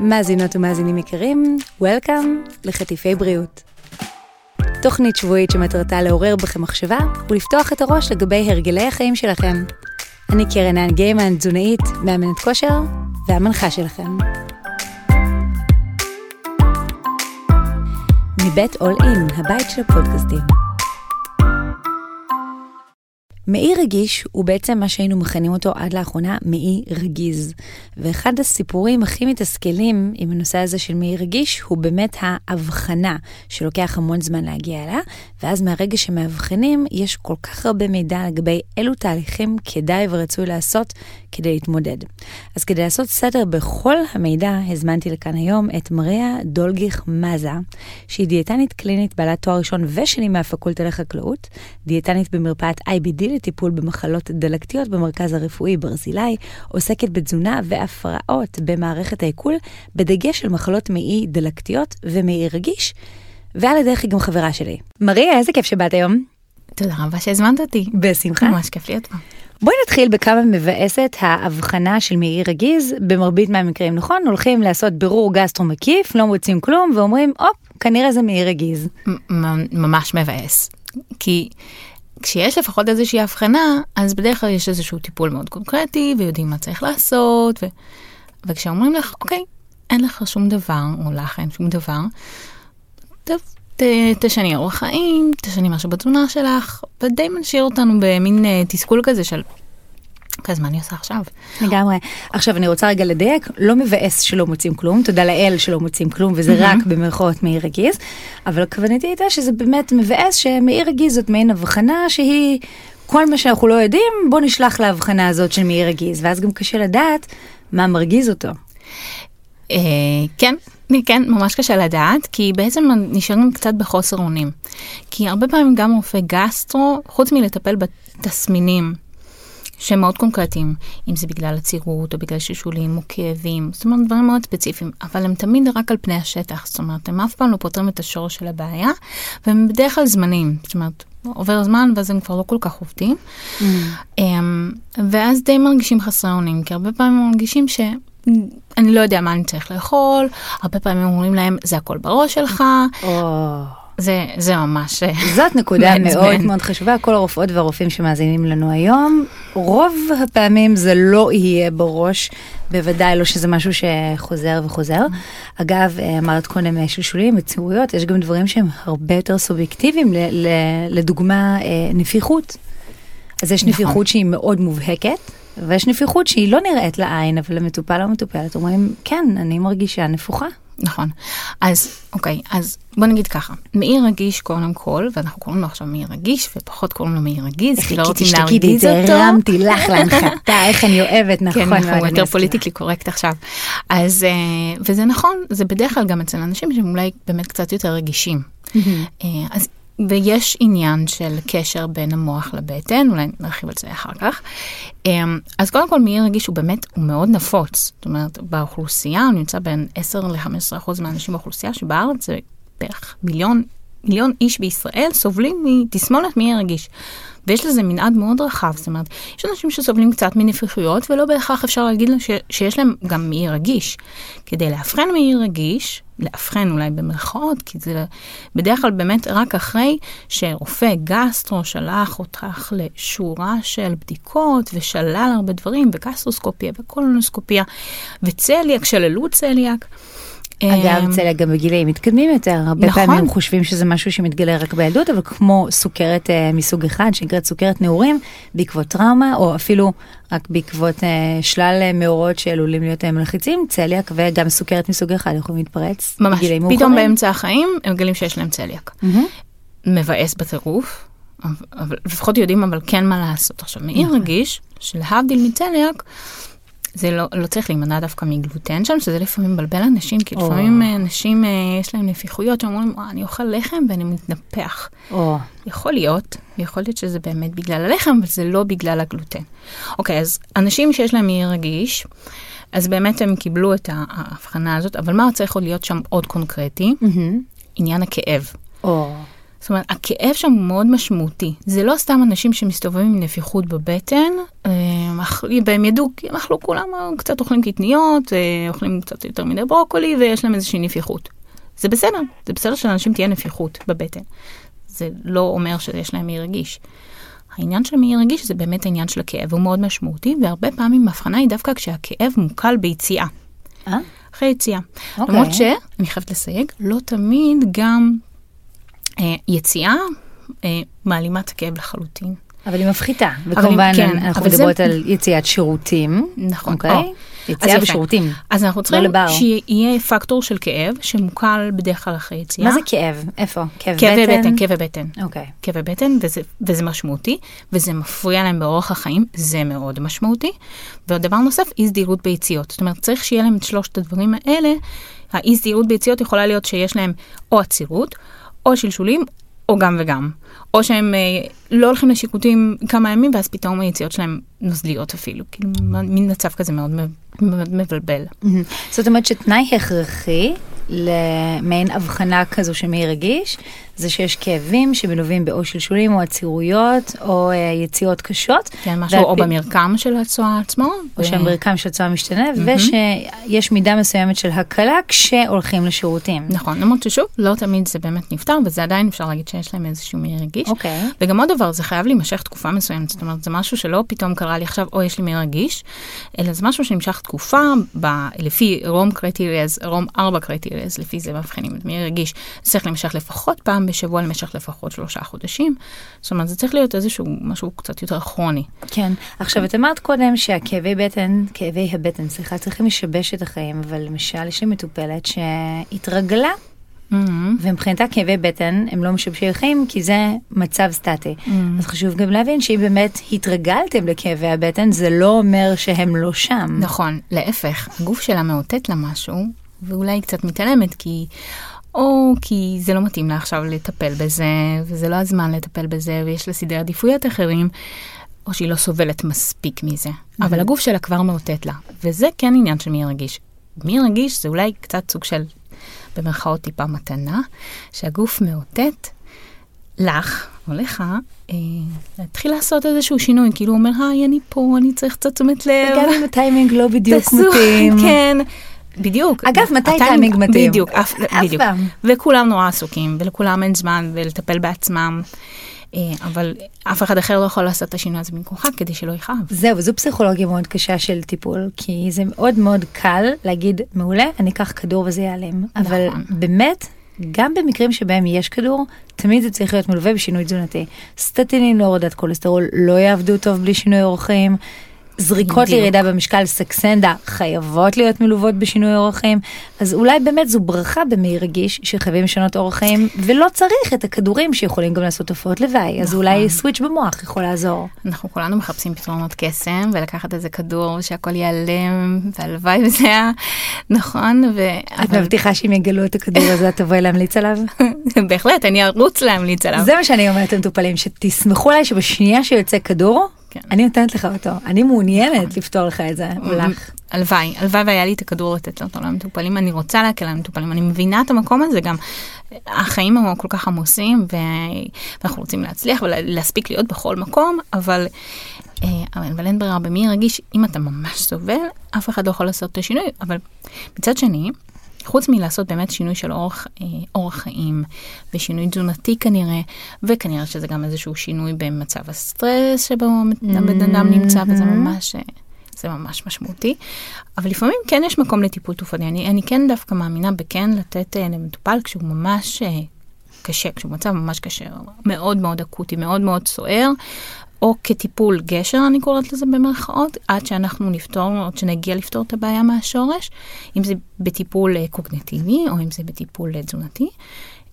מאזינות ומאזינים יקרים, Welcome לחטיפי בריאות. תוכנית שבועית שמטרתה לעורר בכם מחשבה ולפתוח את הראש לגבי הרגלי החיים שלכם. אני קרן האן גיימן, תזונאית, מאמנת כושר והמנחה שלכם. מבית אול אין, הבית של הפודקאסטים. מעי רגיש הוא בעצם מה שהיינו מכנים אותו עד לאחרונה מעי רגיז. ואחד הסיפורים הכי מתסכלים עם הנושא הזה של מעי רגיש הוא באמת ההבחנה שלוקח המון זמן להגיע אליה, ואז מהרגע שמאבחנים יש כל כך הרבה מידע לגבי אילו תהליכים כדאי ורצוי לעשות כדי להתמודד. אז כדי לעשות סדר בכל המידע, הזמנתי לכאן היום את מריה דולגיך מזה, שהיא דיאטנית קלינית בעלת תואר ראשון ושני מהפקולטה לחקלאות, דיאטנית במרפאת IBD לטיפול במחלות דלקתיות במרכז הרפואי ברזילי, עוסקת בתזונה והפרעות במערכת העיכול, בדגש על מחלות מעי דלקתיות ומעי רגיש, ועל הדרך היא גם חברה שלי. מריה, איזה כיף שבאת היום. תודה רבה שהזמנת אותי. בשמחה. ממש כיף להיות פה. בואי נתחיל בכמה מבאסת ההבחנה של מעי רגיז במרבית מהמקרים, נכון? הולכים לעשות בירור גסטרו מקיף, לא מוצאים כלום ואומרים, הופ, כנראה זה מעי רגיז. ממש מבאס. כי כשיש לפחות איזושהי הבחנה, אז בדרך כלל יש איזשהו טיפול מאוד קונקרטי, ויודעים מה צריך לעשות, ו... וכשאומרים לך, אוקיי, אין לך שום דבר, או לך אין שום דבר, טוב, ת, תשני אורח חיים, תשני משהו בתזונה שלך, ודי משאיר אותנו במין uh, תסכול כזה של כזה מה אני עושה עכשיו. לגמרי. עכשיו אני רוצה רגע לדייק, לא מבאס שלא מוצאים כלום, תודה לאל שלא מוצאים כלום וזה mm-hmm. רק במרכאות מעי רגיז, אבל כוונתי הייתה שזה באמת מבאס שמעי רגיז זאת מעין הבחנה שהיא כל מה שאנחנו לא יודעים, בוא נשלח להבחנה הזאת של מעי רגיז, ואז גם קשה לדעת מה מרגיז אותו. אה, כן, כן, ממש קשה לדעת, כי בעצם נשארים קצת בחוסר אונים. כי הרבה פעמים גם רופא גסטרו, חוץ מלטפל בתסמינים שהם מאוד קונקרטיים, אם זה בגלל עצירות או בגלל שישולים או כאבים, זאת אומרת דברים מאוד ספציפיים, אבל הם תמיד רק על פני השטח, זאת אומרת הם אף פעם לא פותרים את השורש של הבעיה, והם בדרך כלל זמניים, זאת אומרת עובר זמן ואז הם כבר לא כל כך עובדים, mm. אמ, ואז די מרגישים חסרי אונים, כי הרבה פעמים מרגישים ש... אני לא יודע מה אני צריך לאכול, הרבה פעמים אומרים להם זה הכל בראש שלך. זה, זה ממש... אה, זאת נקודה מאוד מאוד חשובה, כל הרופאות והרופאים שמאזינים לנו היום, רוב הפעמים זה לא יהיה בראש, בוודאי לא שזה משהו שחוזר וחוזר. אגב, אה, אמרת קודם אה, שלשולים, מציאויות, יש גם דברים שהם הרבה יותר סובייקטיביים, לדוגמה נפיחות. אז יש נכון. נפיחות שהיא מאוד מובהקת, ויש נפיחות שהיא לא נראית לעין, אבל למטופל או מטופלת אומרים, כן, אני מרגישה נפוחה. נכון. אז אוקיי, אז בוא נגיד ככה, מעי רגיש קודם כל, ואנחנו קוראים לו עכשיו מעי רגיש, ופחות קוראים לו מעי רגיז, כי לא רוצים להרגיז אותו. זה הרמתי לך להנחתה, איך אני אוהבת, נכון. כן, אנחנו יותר פוליטיקלי קורקט עכשיו. אז, אה, וזה נכון, זה בדרך כלל גם אצל אנשים שהם אולי באמת קצת יותר רגישים. אה, אז ויש עניין של קשר בין המוח לבטן, אולי נרחיב על זה אחר כך. אמ, אז קודם כל מעי רגיש הוא באמת, הוא מאוד נפוץ. זאת אומרת, באוכלוסייה, הוא נמצא בין 10 ל-15 אחוז מהאנשים באוכלוסייה, שבארץ זה בערך מיליון, מיליון איש בישראל סובלים מתסמונת מעי רגיש. ויש לזה מנעד מאוד רחב, זאת אומרת, יש אנשים שסובלים קצת מנפיחויות, ולא בהכרח אפשר להגיד ש, שיש להם גם מעי רגיש. כדי לאבחן מעי רגיש, לאבחן אולי במרכאות, כי זה בדרך כלל באמת רק אחרי שרופא גסטרו שלח אותך לשורה של בדיקות ושלל הרבה דברים, וגסטרוסקופיה וקולונוסקופיה וצליאק, שללו צליאק. אגב, אמ, צליאק גם בגילאים מתקדמים יותר, הרבה נכון. פעמים חושבים שזה משהו שמתגלה רק בילדות, אבל כמו סוכרת uh, מסוג אחד, שנקראת סוכרת נעורים, בעקבות טראומה, או אפילו רק בעקבות uh, שלל uh, מאורות שעלולים להיות uh, מלחיצים, צליאק וגם סוכרת מסוג אחד יכולים להתפרץ ממש, בגילאים מאוחרים. פתאום באמצע החיים הם מגלים שיש להם צליאק. Mm-hmm. מבאס בטירוף, אבל לפחות יודעים אבל כן מה לעשות. עכשיו, מעי נכון. רגיש, שלהבדיל מצליאק, זה לא, לא צריך להימנע דווקא מגלוטן שם, שזה לפעמים מבלבל אנשים, כי לפעמים אה, אנשים אה, יש להם נפיחויות שאומרים, אני אוכל לחם ואני מתנפח. או. יכול להיות, יכול להיות שזה באמת בגלל הלחם, אבל זה לא בגלל הגלוטן. אוקיי, אז אנשים שיש להם מעי רגיש, אז באמת הם קיבלו את ההבחנה הזאת, אבל מה צריך עוד להיות שם עוד קונקרטי? Mm-hmm. עניין הכאב. או. זאת אומרת, הכאב שם הוא מאוד משמעותי. זה לא סתם אנשים שמסתובבים עם נפיחות בבטן, אה, והם ידעו, הם אכלו כולם קצת אוכלים קטניות, אה, אוכלים קצת יותר מדי ברוקולי, ויש להם איזושהי נפיחות. זה בסדר, זה בסדר שלאנשים תהיה נפיחות בבטן. זה לא אומר שיש להם מעי רגיש. העניין של מעי רגיש זה באמת העניין של הכאב, הוא מאוד משמעותי, והרבה פעמים ההבחנה היא דווקא כשהכאב מוקל ביציאה. אה? אחרי יציאה. אוקיי. למרות שאני חייבת לסייג, לא תמיד גם יציאה אה, מעלימה את הכאב לחלוטין. אבל היא מפחיתה, וכמובן כן, אנחנו אבל זה- מדברות על יציאת שירותים, נכון. אוקיי? או. אז יציאה. ושירותים. אז אנחנו צריכים לבר. שיהיה פקטור של כאב שמוקל בדרך כלל אחרי יציאה. מה זה כאב? איפה? כאב כאבי בטן? בטן, כאבי בטן. אוקיי. כאבי בטן, וזה, וזה משמעותי, וזה מפריע להם באורח החיים, זה מאוד משמעותי. ועוד דבר נוסף, אי סדירות ביציאות. זאת אומרת, צריך שיהיה להם את שלושת הדברים האלה. האי סדירות ביציאות יכולה להיות שיש להם או עצירות, או שלשולים, או גם וגם. או שהם אה, לא הולכים לשיקוטים כמה ימים, ואז פתאום היציאות שלהם נוזליות אפילו. כאילו, מין מצב כזה מאוד מאוד מבלבל. זאת אומרת שתנאי הכרחי למעין הבחנה כזו של מעי רגיש, זה שיש כאבים שמלווים באו שלשולים או עצירויות או אה, יציאות קשות. כן, משהו ועל או במרקם של הצואה עצמו. או ו- שהמרקם של הצואה משתנה, ושיש מידה מסוימת של הקלה כשהולכים לשירותים. נכון, למרות ששוב, לא תמיד זה באמת נפתר, וזה עדיין אפשר להגיד שיש להם איזשהו מעי רגיש. אוקיי. וגם עוד דבר, זה חייב להימשך תקופה מסוימת, זאת אומרת, זה משהו שלא פתאום קרה לי עכשיו, או יש לי מעי רגיש, אלא זה משהו שנמשך תקופה, ב, לפי רום קריטריאז, רום ארבע קריטריאז, לפי זה מבחינים את מעי רגיש, צריך להימשך לפחות פעם בשבוע, למשך לפחות שלושה חודשים. זאת אומרת, זה צריך להיות איזשהו משהו קצת יותר כרוני. כן. עכשיו, את אמרת קודם שהכאבי בטן, כאבי הבטן, סליחה, צריכים לשבש את החיים, אבל למשל יש לי מטופלת שהתרגלה, ומבחינתה כאבי בטן הם לא משבשי חיים, כי זה מצב סטטי. אז חשוב גם להבין שאם באמת התרגלתם לכאבי הבטן, זה לא אומר שהם לא שם. נכון, להפך, הגוף שלה מאותת לה משהו, ואולי היא קצת מתעלמת, כי... או כי זה לא מתאים לה עכשיו לטפל בזה, וזה לא הזמן לטפל בזה, ויש לה סדרי עדיפויות אחרים, או שהיא לא סובלת מספיק מזה. אבל הגוף שלה כבר מאותת לה, וזה כן עניין של מי רגיש. מי רגיש זה אולי קצת סוג של, במרכאות טיפה מתנה, שהגוף מאותת לך או לך, אה, להתחיל לעשות איזשהו שינוי, כאילו הוא אומר, היי, אני פה, אני צריך קצת תשומת לב. גם אם הטיימינג לא בדיוק מתאים. כן, בדיוק. אגב, מתי טיימינג מתאים? בדיוק, אף. פעם. וכולם נורא עסוקים, ולכולם אין זמן ולטפל בעצמם, אה, אבל אף אחד אחר לא יכול לעשות את השינוי הזה במקומך כדי שלא יכאב. זהו, זו פסיכולוגיה מאוד קשה של טיפול, כי זה מאוד מאוד קל להגיד, מעולה, אני אקח כדור וזה ייעלם. אבל נכון. באמת, גם במקרים שבהם יש כדור, תמיד זה צריך להיות מלווה בשינוי תזונתי. סטטינים להורדת כולסטרול לא יעבדו טוב בלי שינוי אורח חיים. זריקות בדיוק. לירידה במשקל סקסנדה חייבות להיות מלוות בשינוי אורח חיים, אז אולי באמת זו ברכה במעי רגיש שחייבים לשנות אורח חיים ולא צריך את הכדורים שיכולים גם לעשות תופעות לוואי, אז נכון. אולי סוויץ' במוח יכול לעזור. אנחנו כולנו מחפשים פתרונות קסם, ולקחת איזה כדור שהכל ייעלם, והלוואי וזה היה נכון, ו... את אבל- מבטיחה שאם יגלו את הכדור הזה את תבואי להמליץ עליו? בהחלט, אני ארוץ להמליץ עליו. זה מה שאני אומרת למטופלים, שתסמכו עליי שבשנייה שיוצא כדור, כן. אני נותנת לך אותו. אני מעוניינת לפתור לך את זה, לך. הלוואי, הלוואי והיה לי את הכדור לתת אותו למטופלים, אני רוצה להקל על המטופלים, אני מבינה את המקום הזה גם. החיים הם כל כך עמוסים. ואנחנו רוצים להצליח ולהספיק להיות בכל מקום, אבל, אה, אבל, אבל אין ברירה במי רגיש, אם אתה ממש סובל, אף אחד לא יכול לעשות את השינוי, אבל מצד שני, חוץ מלעשות באמת שינוי של אורח, אה, אורח חיים ושינוי תזונתי כנראה, וכנראה שזה גם איזשהו שינוי במצב הסטרס שבו הבן אדם נמצא, וזה ממש... אה, זה ממש משמעותי, אבל לפעמים כן יש מקום לטיפול תרופתי. אני, אני כן דווקא מאמינה בכן לתת uh, למטופל כשהוא ממש קשה, כשהוא מצב ממש קשה, מאוד מאוד אקוטי, מאוד מאוד סוער, או כטיפול גשר, אני קוראת לזה במרכאות, עד שאנחנו נפתור, עד שנגיע לפתור את הבעיה מהשורש, אם זה בטיפול uh, קוגנטיבי, או אם זה בטיפול uh, תזונתי.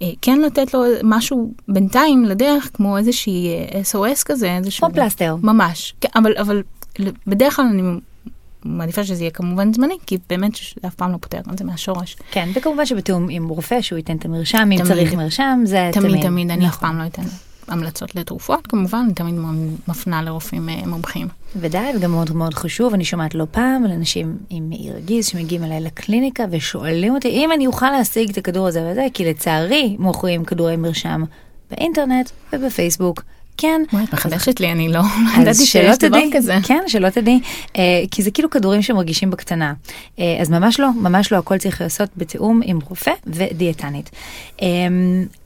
אה, כן לתת לו משהו בינתיים לדרך, כמו איזושהי אה, SOS כזה, איזשהו... כמו פלסטר. ממש, כן, אבל, אבל בדרך כלל אני מעדיפה שזה יהיה כמובן זמני, כי באמת זה אף פעם לא פותר את זה מהשורש. כן, וכמובן שבתיאום עם רופא שהוא ייתן את המרשם, אם. צריך מרשם, זה תמיד. תמיד, תמיד, אני אף נכון. פעם לא אתן המלצות לתרופות, כמובן, אני תמיד מפנה לרופאים אה, מומחים. ודי, וגם מאוד מאוד חשוב, אני שומעת לא פעם על אנשים עם מעי רגיז שמגיעים אליי לקליניקה ושואלים אותי אם אני אוכל להשיג את הכדור הזה וזה, כי לצערי מוכרים כדורי מרשם באינטרנט ובפייסבוק כן. וואי, את מחדשת לי, אני לא אז ידעתי שיש דבר כזה. כן, שלא תדעי, אה, כי זה כאילו כדורים שמרגישים בקטנה. אה, אז ממש לא, ממש לא, הכל צריך לעשות בתיאום עם רופא ודיאטנית. אה,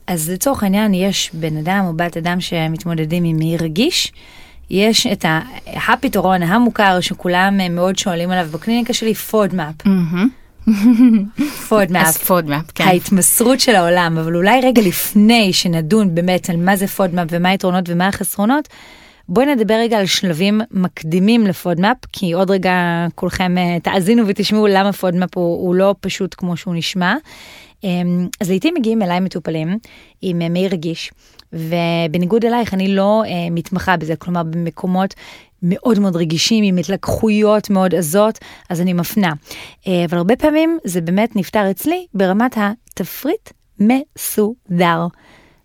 אז לצורך העניין, יש בן אדם או בת אדם שמתמודדים עם מעי רגיש. יש את ה- הפתרון המוכר שכולם מאוד שואלים עליו בקליניקה שלי, פודמאפ. מהמם. אז פודמאפ. פודמאפ, כן. ההתמסרות של העולם, אבל אולי רגע לפני שנדון באמת על מה זה פודמאפ ומה היתרונות ומה החסרונות, בואי נדבר רגע על שלבים מקדימים לפודמאפ, כי עוד רגע כולכם אה, תאזינו ותשמעו למה פודמאפ הוא, הוא לא פשוט כמו שהוא נשמע. אמ, אז לעיתים מגיעים אליי מטופלים עם אה, מעי רגיש, ובניגוד אלייך אני לא אה, מתמחה בזה, כלומר במקומות מאוד מאוד רגישים, עם התלקחויות מאוד עזות, אז אני מפנה. אה, אבל הרבה פעמים זה באמת נפתר אצלי ברמת התפריט מסודר.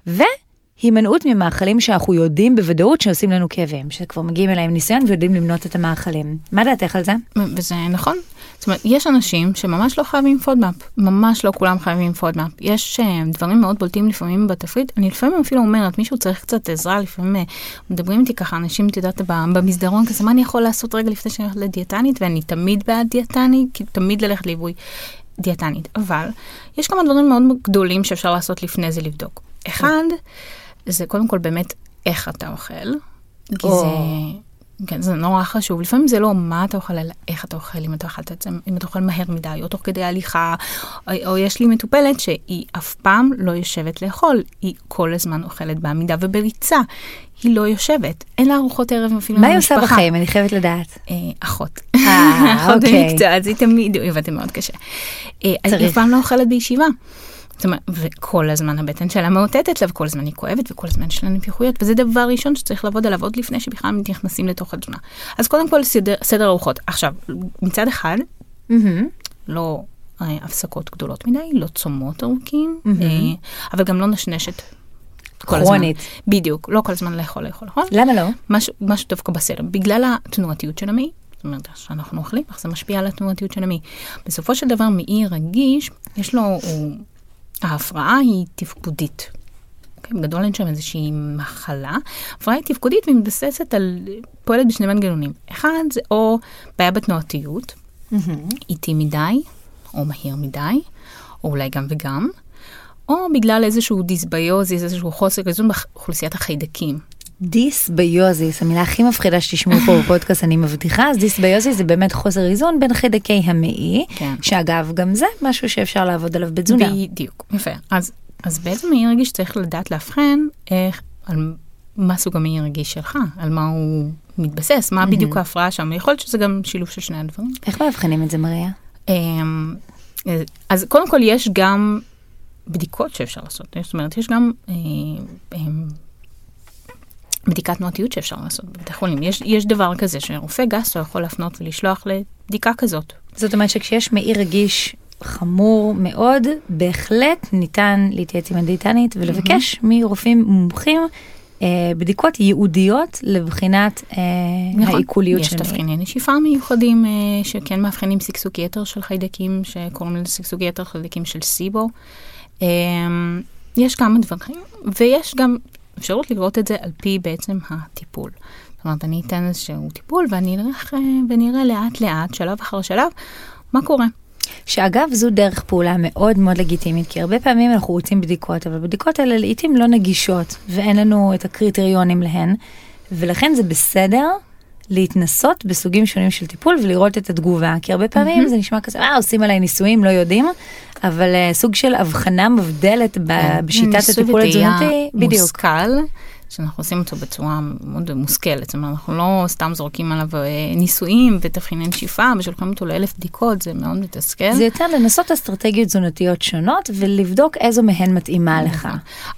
והימנעות ממאכלים שאנחנו יודעים בוודאות שעושים לנו כאבים, שכבר מגיעים אליי עם ניסיון ויודעים למנות את המאכלים. מה דעתך על זה? וזה נכון. זאת אומרת, יש אנשים שממש לא חייבים פודמאפ, ממש לא כולם חייבים פודמאפ. יש אה, דברים מאוד בולטים לפעמים בתפריט, אני לפעמים אפילו אומרת, מישהו צריך קצת עזרה, לפעמים אה, מדברים איתי ככה, אנשים, את יודעת, במסדרון כזה, מה אני יכול לעשות רגע לפני שאני הולכת לדיאטנית, ואני תמיד בעד דיאטנית, כי תמיד ללכת ליווי דיאטנית. אבל יש כמה דברים מאוד גדולים שאפשר לעשות לפני זה לבדוק. אחד, זה קודם כל באמת איך אתה אוכל, כי. זה... כן, זה נורא חשוב. לפעמים זה לא מה אתה אוכל, אלא איך אתה אוכל, אם אתה אוכל, אם אתה אוכל מהר מדי, או תוך כדי הליכה, או, או יש לי מטופלת שהיא אף פעם לא יושבת לאכול, היא כל הזמן אוכלת בעמידה ובריצה. היא לא יושבת, אין לה ארוחות ערב אפילו מה היא עושה. בחיים? אני חייבת לדעת. אה, אחות. אה, אחות אוקיי. במקצוע, אז היא תמיד, היא עובדת מאוד קשה. אה, אז היא צריך. אף פעם לא אוכלת בישיבה. זאת אומרת, וכל הזמן הבטן שלה מאותתת לה, וכל הזמן היא כואבת, וכל הזמן יש לה נפיחויות, וזה דבר ראשון שצריך לעבוד עליו עוד לפני שבכלל נכנסים לתוך התזונה. אז קודם כל סדר, סדר ארוחות. עכשיו, מצד אחד, מהמם. לא אה, הפסקות גדולות מדי, לא צומות ארוכים, מהמם. אה, אבל גם לא נשנשת. כרונית. בדיוק, לא כל הזמן לאכול, לאכול, נכון? למה לא? משהו, משהו דווקא בסדר, בגלל התנועתיות של המעי, זאת אומרת, שאנחנו אוכלים, איך זה משפיע על התנועתיות של המעי. בסופו של דבר, מעי רגיש, יש לו, הוא, ההפרעה היא תפקודית. אוקיי? בגדול אין שם איזושהי מחלה. הפרעה היא תפקודית והיא מתבססת על, פועלת בשני מנגנונים. אחד זה או בעיה בתנועתיות, איטי מדי, או מהיר מדי, או אולי גם וגם, או בגלל איזשהו דיסביוזיס, איזשהו חוסר איזון באוכלוסיית החיידקים. דיסביוזיס, המילה הכי מפחידה שתשמעו פה בפודקאסט, אני מבטיחה, אז דיסביוזיס זה באמת חוסר איזון בין חיידקי המעי, כן. שאגב, גם זה משהו שאפשר לעבוד עליו בתזונה. בדיוק, יפה. אז, אז בעצם מעי רגיש צריך לדעת לאבחן איך, על מה סוג המעי רגיש שלך, על מה הוא מתבסס, מה בדיוק ההפרעה שם. יכול להיות שזה גם שילוב של שני הדברים. איך מאבחנים את זה, מריה? אמ, אז קודם כל יש גם בדיקות שאפשר לעשות, זאת אומרת, יש גם אה, אמ, בדיקת תנועתיות שאפשר לעשות בבתי חולים. יש, יש דבר כזה שרופא גסטרו יכול להפנות ולשלוח לבדיקה כזאת. זאת אומרת שכשיש מעי רגיש חמור מאוד, בהחלט ניתן להתייעץ עם הדיאטנית ולבקש מרופאים מומחים אה, בדיקות ייעודיות לבחינת אה, נכון. העיכוליות יש של מעי. תבחיני נשיפה מיוחדים אה, שכן מאבחנים שגשוג יתר של חיידקים, שקוראים לזה שגשוג יתר חיידקים של סיבו. אה, יש כמה דברים, ויש גם אפשרות לראות את זה על פי בעצם הטיפול. זאת אומרת, אני אתן איזשהו טיפול ואני אלך אה, ונראה לאט לאט, שלב אחר שלב, מה קורה. שאגב זו דרך פעולה מאוד מאוד לגיטימית כי הרבה פעמים אנחנו רוצים בדיקות אבל בדיקות האלה לעיתים לא נגישות ואין לנו את הקריטריונים להן ולכן זה בסדר להתנסות בסוגים שונים של טיפול ולראות את התגובה כי הרבה פעמים זה נשמע כזה אה עושים עליי ניסויים לא יודעים אבל uh, סוג של הבחנה מבדלת ב- בשיטת ניסוי הטיפול התזונתי בדיוק מושכל, שאנחנו עושים אותו בצורה מאוד מושכלת, זאת אומרת, אנחנו לא סתם זורקים עליו אה, ניסויים ותבחיני נשיפה ושולחים אותו לאלף בדיקות, זה מאוד מתסכל. זה יותר לנסות אסטרטגיות תזונתיות שונות ולבדוק איזו מהן מתאימה לך.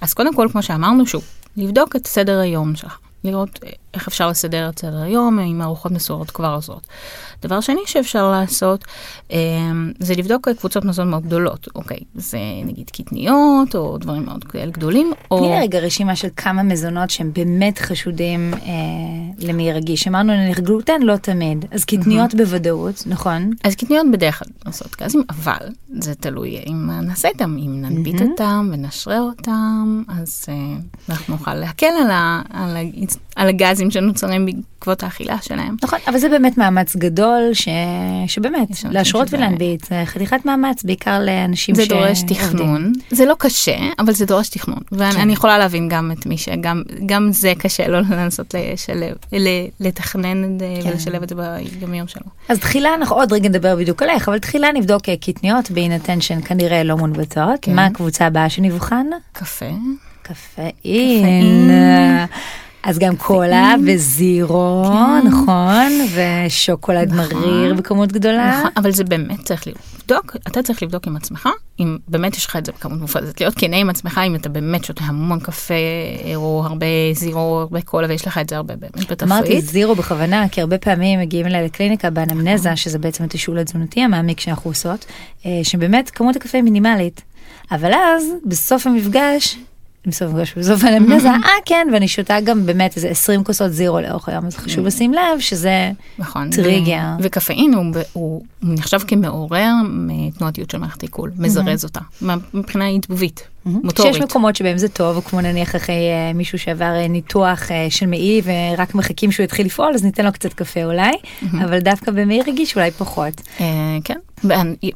אז קודם כל, כמו שאמרנו, שוב, לבדוק את סדר היום שלך. לראות איך אפשר לסדר את סדר היום, אם ארוחות מסורות כבר עוזרות. דבר שני שאפשר לעשות, זה לבדוק קבוצות מזון מאוד גדולות, אוקיי, זה נגיד קטניות, או דברים מאוד גדולים, או... תני רגע רשימה של כמה מזונות שהם באמת חשודים אה, למי רגיש. אמרנו נניח גלוטן לא תמיד, אז קטניות בוודאות, נכון? אז קטניות בדרך כלל נעשות גזים, אבל זה תלוי אם נעשה איתם, אם ננביט אותם ונשרה אותם, אז אה, אנחנו נוכל להקל על, ה, על, ה, על הגזים שנוצרים בעקבות האכילה שלהם. נכון, אבל זה באמת מאמץ גדול, ש... שבאמת, להשרות ולהנביט, זה חתיכת מאמץ, בעיקר לאנשים ש... זה דורש תכנון, זה לא קשה, אבל זה דורש תכנון, ואני כן. יכולה להבין גם את מי שגם גם זה קשה לו לנסות לשלב, לתכנן כן. ולשלב את זה ביום יום שלו. אז תחילה אנחנו עוד רגע נדבר בדיוק עליך, אבל תחילה נבדוק קטניות בהינתן שהן כנראה לא מונבטות, כן. מה הקבוצה הבאה שנבחן? קפה. קפאין. אז גם קולה וזירו, כן. נכון, ושוקולד נכון. מריר בכמות גדולה. נכון, אבל זה באמת צריך לבדוק, אתה צריך לבדוק עם עצמך, אם באמת יש לך את זה בכמות מופרזת, להיות כנה עם עצמך, אם אתה באמת שותה המון קפה, או הרבה זירו, הרבה קולה, ויש לך את זה הרבה באמת בתפריט. אמרתי זירו בכוונה, כי הרבה פעמים מגיעים אליי לקליניקה באנמנזה, שזה בעצם התשאול התזונתי המעמיק שאנחנו עושות, אה, שבאמת כמות הקפה היא מינימלית. אבל אז, בסוף המפגש, בסוף הנמנזה, אה כן, ואני שותה גם באמת איזה 20 כוסות זירו לאורך היום, אז חשוב לשים לב שזה נכון, טריגר. וקפאין הוא, הוא נחשב כמעורר מתנועתיות של מערכת עיכול, מזרז אותה, מבחינה עידבובית. מוטורית. שיש מקומות שבהם זה טוב, כמו נניח אחרי uh, מישהו שעבר uh, ניתוח uh, של מעי ורק מחכים שהוא יתחיל לפעול, אז ניתן לו קצת קפה אולי, אבל דווקא במעי רגיש אולי פחות. כן,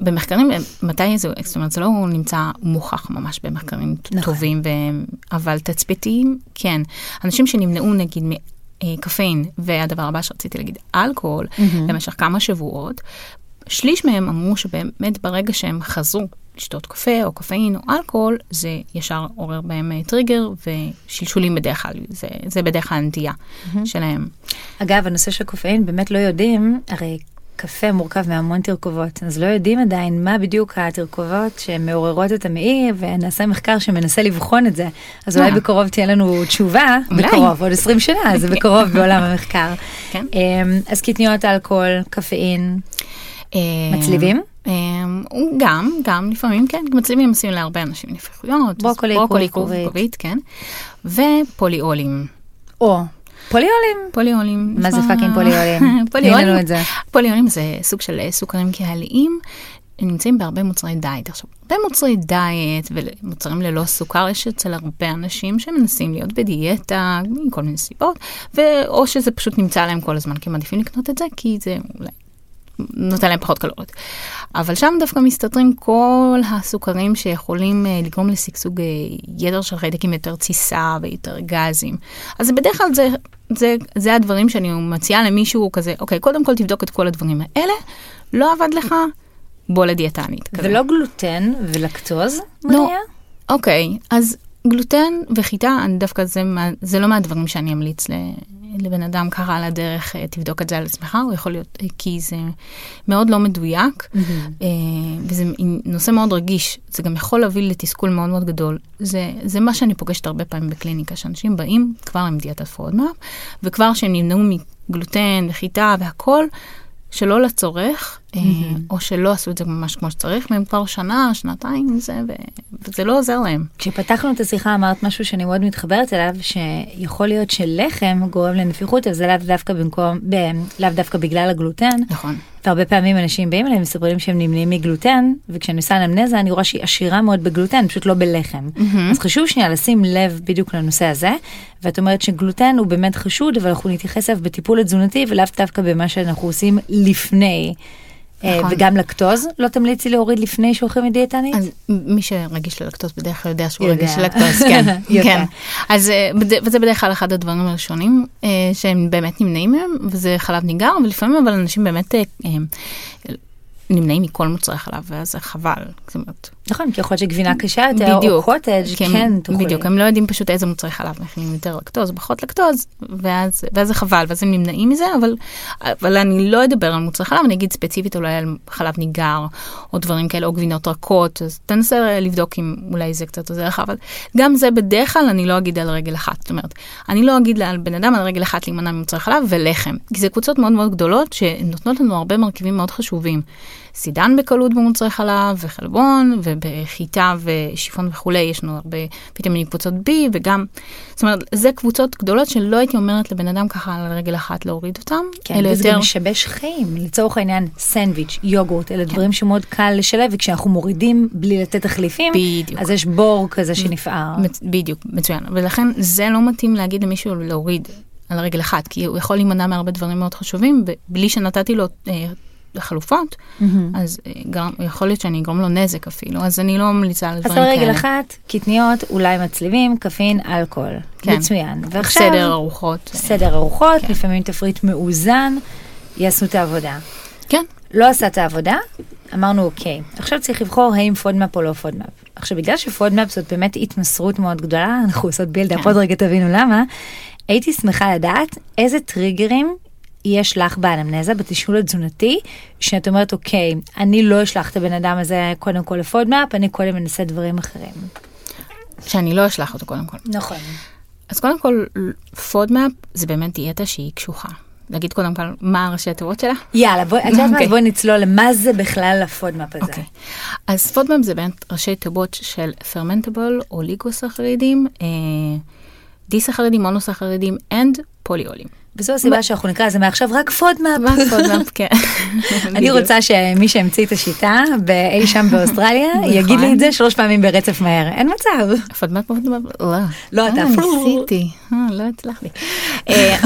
במחקרים, מתי זה, זאת אומרת, זה לא נמצא מוכח ממש במחקרים נכון. טובים, ו... אבל תצפיתיים, כן. אנשים שנמנעו נגיד קפאין, והדבר הבא שרציתי להגיד, אלכוהול, למשך כמה שבועות, שליש מהם אמרו שבאמת ברגע שהם חזרו לשתות קפה או קפאין או אלכוהול, זה ישר עורר בהם אה, טריגר ושלשולים בדרך כלל, זה, זה בדרך כלל הנטייה mm-hmm. שלהם. אגב, הנושא של קופאין באמת לא יודעים, הרי קפה מורכב מהמון תרכובות, אז לא יודעים עדיין מה בדיוק התרכובות שמעוררות את המעי, ונעשה מחקר שמנסה לבחון את זה. אז אולי אה. בקרוב תהיה לנו תשובה, בקרוב, עוד 20 שנה, זה בקרוב בעולם המחקר. כן. אמ, אז קטניות אלכוהול, קפאין, אה, מצליבים? אמ, גם, גם לפעמים כן, מצליבים עושים להרבה אנשים נפיחויות. ברוקולי, ברוקולי כן. ופוליאולים. או, פוליאולים. פוליאולים. מה זה fucking פוליאולים? פוליאולים. פוליאולים זה סוג של סוכרים כוהליים. נמצאים בהרבה מוצרי דיאט. עכשיו, הרבה מוצרי דיאט ומוצרים ללא סוכר יש אצל הרבה אנשים שמנסים להיות בדיאטה מכל מיני סיבות, או שזה פשוט נמצא להם כל הזמן, כי הם מעדיפים לקנות את זה, כי זה אולי נותן להם פחות קלוריות. אבל שם דווקא מסתתרים כל הסוכרים שיכולים uh, לגרום לשגשוג uh, יתר של חיידקים יותר תסיסה ויותר גזים. אז בדרך כלל זה, זה, זה הדברים שאני מציעה למישהו כזה, אוקיי, קודם כל תבדוק את כל הדברים האלה, לא עבד לך, בוא לדיאטנית. ולא גלוטן ולקטוז, לא. אוקיי, אז גלוטן וחיטה, אני דווקא זה, זה לא מהדברים שאני אמליץ לבן אדם ככה על הדרך, אה, תבדוק את זה על עצמך, הוא יכול להיות, אה, כי זה מאוד לא מדויק, mm-hmm. וזה נושא מאוד רגיש, זה גם יכול להביא לתסכול מאוד מאוד גדול. זה, זה מה שאני פוגשת הרבה פעמים בקליניקה, שאנשים באים כבר עם דיאטת פודמאפ, וכבר שהם נמנעו מגלוטן וחיטה והכל, שלא לצורך. או שלא עשו את זה ממש כמו שצריך, והם כבר שנה, שנתיים זה, וזה לא עוזר להם. כשפתחנו את השיחה אמרת משהו שאני מאוד מתחברת אליו, שיכול להיות שלחם גורם לנפיחות, אבל זה לאו דווקא במקום, ב, לאו דווקא בגלל הגלוטן. נכון. והרבה פעמים אנשים באים אליהם ומספרים שהם נמנים מגלוטן, וכשאני עושה אנמנזה אני רואה שהיא עשירה מאוד בגלוטן, פשוט לא בלחם. Mm-hmm. אז חשוב שנייה לשים לב בדיוק לנושא הזה, ואת אומרת שגלוטן הוא באמת חשוד, אבל אנחנו נתייחס אליו בטיפול התזונתי ולאו דווקא במה שאנחנו עושים לפני. אה, נכון. וגם לקטוז לא תמליצי להוריד לפני שהולכים לדיאטנית? אז מי שרגיש ללקטוז בדרך כלל יודע שהוא רגיש ללקטוז, כן, כן. אז אה, וזה בדרך כלל אחד הדברים הראשונים אה, שהם באמת נמנעים מהם, וזה חלב ניגר, ולפעמים אבל אנשים באמת נמנעים מכל מוצרי חלב, ואז זה חבל. זאת אומרת, נכון, כי יכול להיות שגבינה קשה יותר, בדיוק. או קוטג', הם- כן, תוכלי. בדיוק, הם לא יודעים פשוט איזה מוצרי חלב מכינים יותר לקטוז, פחות לקטוז, ואז, ואז זה חבל, ואז הם נמנעים מזה, אבל, אבל אני לא אדבר על מוצרי חלב, אני אגיד ספציפית אולי על חלב ניגר, או דברים כאלה, או גבינות רכות, אז תנסה לבדוק אם אולי זה קצת עוזר לך, אבל גם זה בדרך כלל אני לא אגיד על רגל אחת, זאת אומרת, אני לא אגיד על בן אדם על רגל אחת להימנע ממוצרי חלב ולחם, כי זה קבוצות מאוד מאוד גדולות שנותנות לנו הרבה מרכיבים מאוד חשובים. סידן בקלות במוצרי חלב, וחלבון, ובחיטה ושיפון וכולי, יש לנו הרבה ויטמינים קבוצות B, וגם, זאת אומרת, זה קבוצות גדולות שלא הייתי אומרת לבן אדם ככה על רגל אחת להוריד אותם, כן, וזה יותר, גם משבש חיים. לצורך העניין, סנדוויץ', יוגורט, אלה דברים שמאוד קל לשלב, וכשאנחנו מורידים בלי לתת תחליפים, בדיוק. אז יש בור כזה שנפער. בדיוק, מצוין, ולכן זה לא מתאים להגיד למישהו להוריד על רגל אחת, כי הוא יכול להימנע מהרבה דברים מאוד חשובים, ובלי שנתתי לו אה, חלופות, אז אה, גרם, יכול להיות שאני אגרום לו נזק אפילו, אז אני לא ממליצה על אז דברים כאלה. רגל אחת, קטניות, אולי מצליבים, קפאין, אלכוהול. כן. מצוין. ועכשיו, סדר ארוחות. סדר ארוחות, כן. לפעמים תפריט מאוזן, יעשו את העבודה. כן, לא עשה את העבודה, אמרנו אוקיי, עכשיו צריך לבחור האם פודמאפ או לא פודמאפ. עכשיו בגלל שפודמאפ זאת באמת התמסרות מאוד גדולה, אנחנו עושות build-up, כן. עוד רגע תבינו למה, הייתי שמחה לדעת איזה טריגרים יש לך באנמנזה, בתשאול התזונתי, שאת אומרת אוקיי, אני לא אשלח את הבן אדם הזה קודם כל לפודמאפ, אני קודם אנסה דברים אחרים. שאני לא אשלח אותו קודם כל. נכון. אז קודם כל, פודמאפ זה באמת דיאטה שהיא קשוחה. להגיד קודם כל מה הראשי התיבות שלה? יאללה, בואי, אוקיי. אז בואי נצלול למה זה בכלל הפודמאפ הזה. אוקיי. אז פודמאפ זה באמת ראשי תיבות של fermentable, אוליגוסחרידים, אה, דיסחרידים, מונוסחרידים and פוליולים. וזו הסיבה שאנחנו נקרא לזה מעכשיו רק פודמאפ. רק פודמאפ, כן. אני. רוצה שמי שהמציא את השיטה באי שם באוסטרליה יגיד לי את זה שלוש פעמים ברצף מהר אין מצב. פודמאפ, פודמאפ, לא. לא, אתה אה, אפילו- ניסיתי, אה, לא הצלחתי. אה,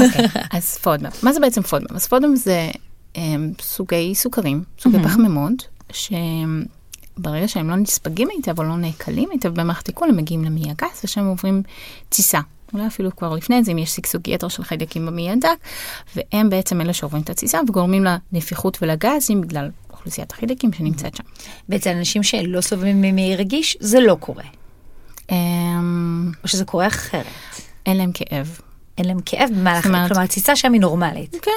אז פודמאפ. מה זה בעצם פודמאפ? אז פודמאפ זה אה, סוגי סוכרים, סוגי פחמימות, שברגע שהם לא נספגים היטב או לא נעכלים היטב במערכת עיכול, הם מגיעים למעי הגס ושם עוברים תסיסה. אולי אפילו כבר לפני זה, אם יש שגשוג יתר של חיידקים במעי הדק, והם בעצם אלה שעוברים את התסיסה וגורמים לנפיחות ולגזים בגלל אוכלוסיית החיידקים שנמצאת שם. ואצל אנשים שלא סובלים ממעי רגיש זה לא קורה. אמ, או שזה קורה אחרת. אין להם כאב. אין להם כאב במהלך, כלומר התסיסה שם היא נורמלית. כן.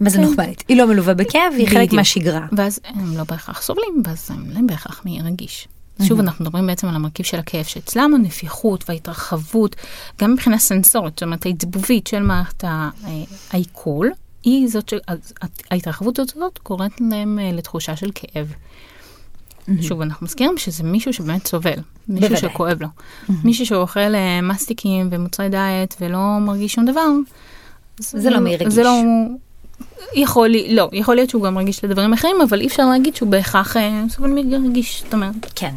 מה זה כן. נורמלית? היא לא מלווה בכאב, היא חלק. מהשגרה. ואז הם לא בהכרח סובלים, ואז הם לא בהכרח מעי רגיש. שוב, אנחנו מדברים בעצם על המרכיב של הכאב, שאצלם הנפיחות וההתרחבות, גם מבחינה סנסורית, זאת אומרת העצבובית של מערכת אה, העיכול, היא זאת ש... ההתרחבות הזאת גורמת להם אה, לתחושה של כאב. שוב, אנחנו מזכירים שזה מישהו שבאמת סובל, מישהו בוודאי. שכואב לו. מישהו שאוכל אה, מסטיקים ומוצרי דיאט ולא מרגיש שום דבר. אז זה לא מעי רגיש. זה לא... יכול, לי- לא, יכול להיות שהוא גם רגיש לדברים אחרים, אבל אי אפשר להגיד שהוא בהכרח אה, סובל מרגיש, זאת אומרת. כן.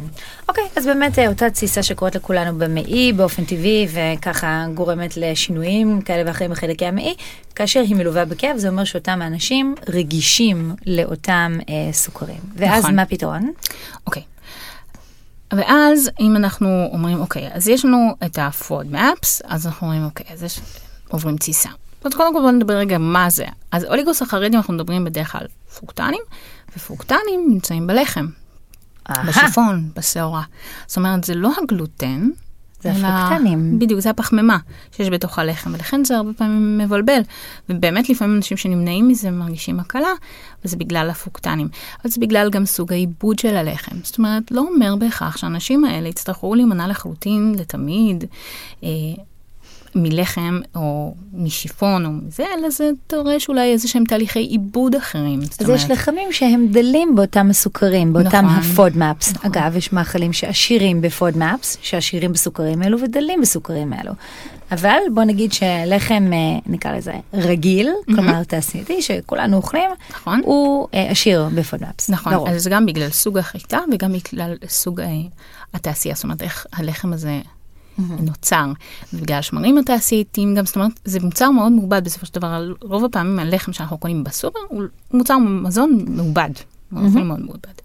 אוקיי, אז באמת אה, אותה תסיסה שקורית לכולנו במעי באופן טבעי, וככה גורמת לשינויים כאלה ואחרים בחלקי המעי, כאשר היא מלווה בכאב, זה אומר שאותם האנשים רגישים לאותם אה, סוכרים. ואז נכון. מה הפתרון? אוקיי. ואז אם אנחנו אומרים, אוקיי, אז יש לנו את ה-Fraud Maps, אז אנחנו אומרים, אוקיי, אז יש, עוברים תסיסה. אז קודם כל בוא נדבר רגע מה זה. אז אוליגוסחרידים אנחנו מדברים בדרך כלל פרוקטנים, ופרוקטנים נמצאים בלחם, בשיפון, בשעורה. זאת אומרת, זה לא הגלוטן. זה אלא- הפרוקטנים. בדיוק, זה הפחמימה שיש בתוך הלחם, ולכן זה הרבה פעמים מבלבל. ובאמת לפעמים אנשים שנמנעים מזה מרגישים הקלה, וזה בגלל הפרוקטנים. אבל זה בגלל גם סוג העיבוד של הלחם. זאת אומרת, לא אומר בהכרח שהאנשים האלה יצטרכו להימנע לחלוטין, לתמיד, אה, מלחם או משיפון או מזה, אלא זה דורש אולי איזה שהם תהליכי עיבוד אחרים. אז יש אומרת, לחמים שהם דלים באותם הסוכרים, באותם נכון. הפודמאפס. אגב, יש מאכלים שעשירים בפודמאפס, שעשירים בסוכרים אלו ודלים בסוכרים אלו. אבל בוא נגיד שלחם, אה, נקרא לזה רגיל, כלומר תעשייתי, שכולנו אוכלים, נכון. הוא אה, עשיר בפודמאפס. נכון, לרוב. אז גם בגלל סוג החיטה וגם בגלל סוג אה, התעשייה, זאת אומרת איך הלחם הזה נוצר, ובגלל השמרים התעשייתיים גם, זאת אומרת, זה מוצר מאוד מעובד בסופו של דבר, רוב הפעמים הלחם שאנחנו קונים בסופר הוא מוצר מזון מעובד, אפילו מאוד מעובד.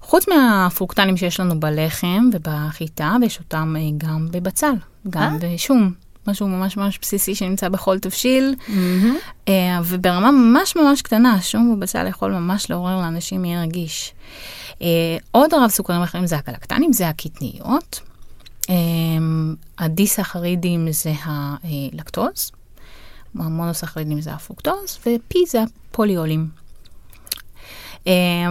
חוץ מהפרוקטנים שיש לנו בלחם ובחיטה, ויש אותם אה, גם בבצל, גם אה? בשום. משהו ממש ממש בסיסי שנמצא בכל תבשיל, mm-hmm. וברמה ממש ממש קטנה, שום ובצל יכול ממש לעורר לאנשים מעי רגיש. עוד רב סוכרים אחרים זה הגלקטנים, זה הקטניות. הדיסחרידים זה הלקטוז, המונוסחרידים זה הפרוקטוז, ו- P זה הפוליולים.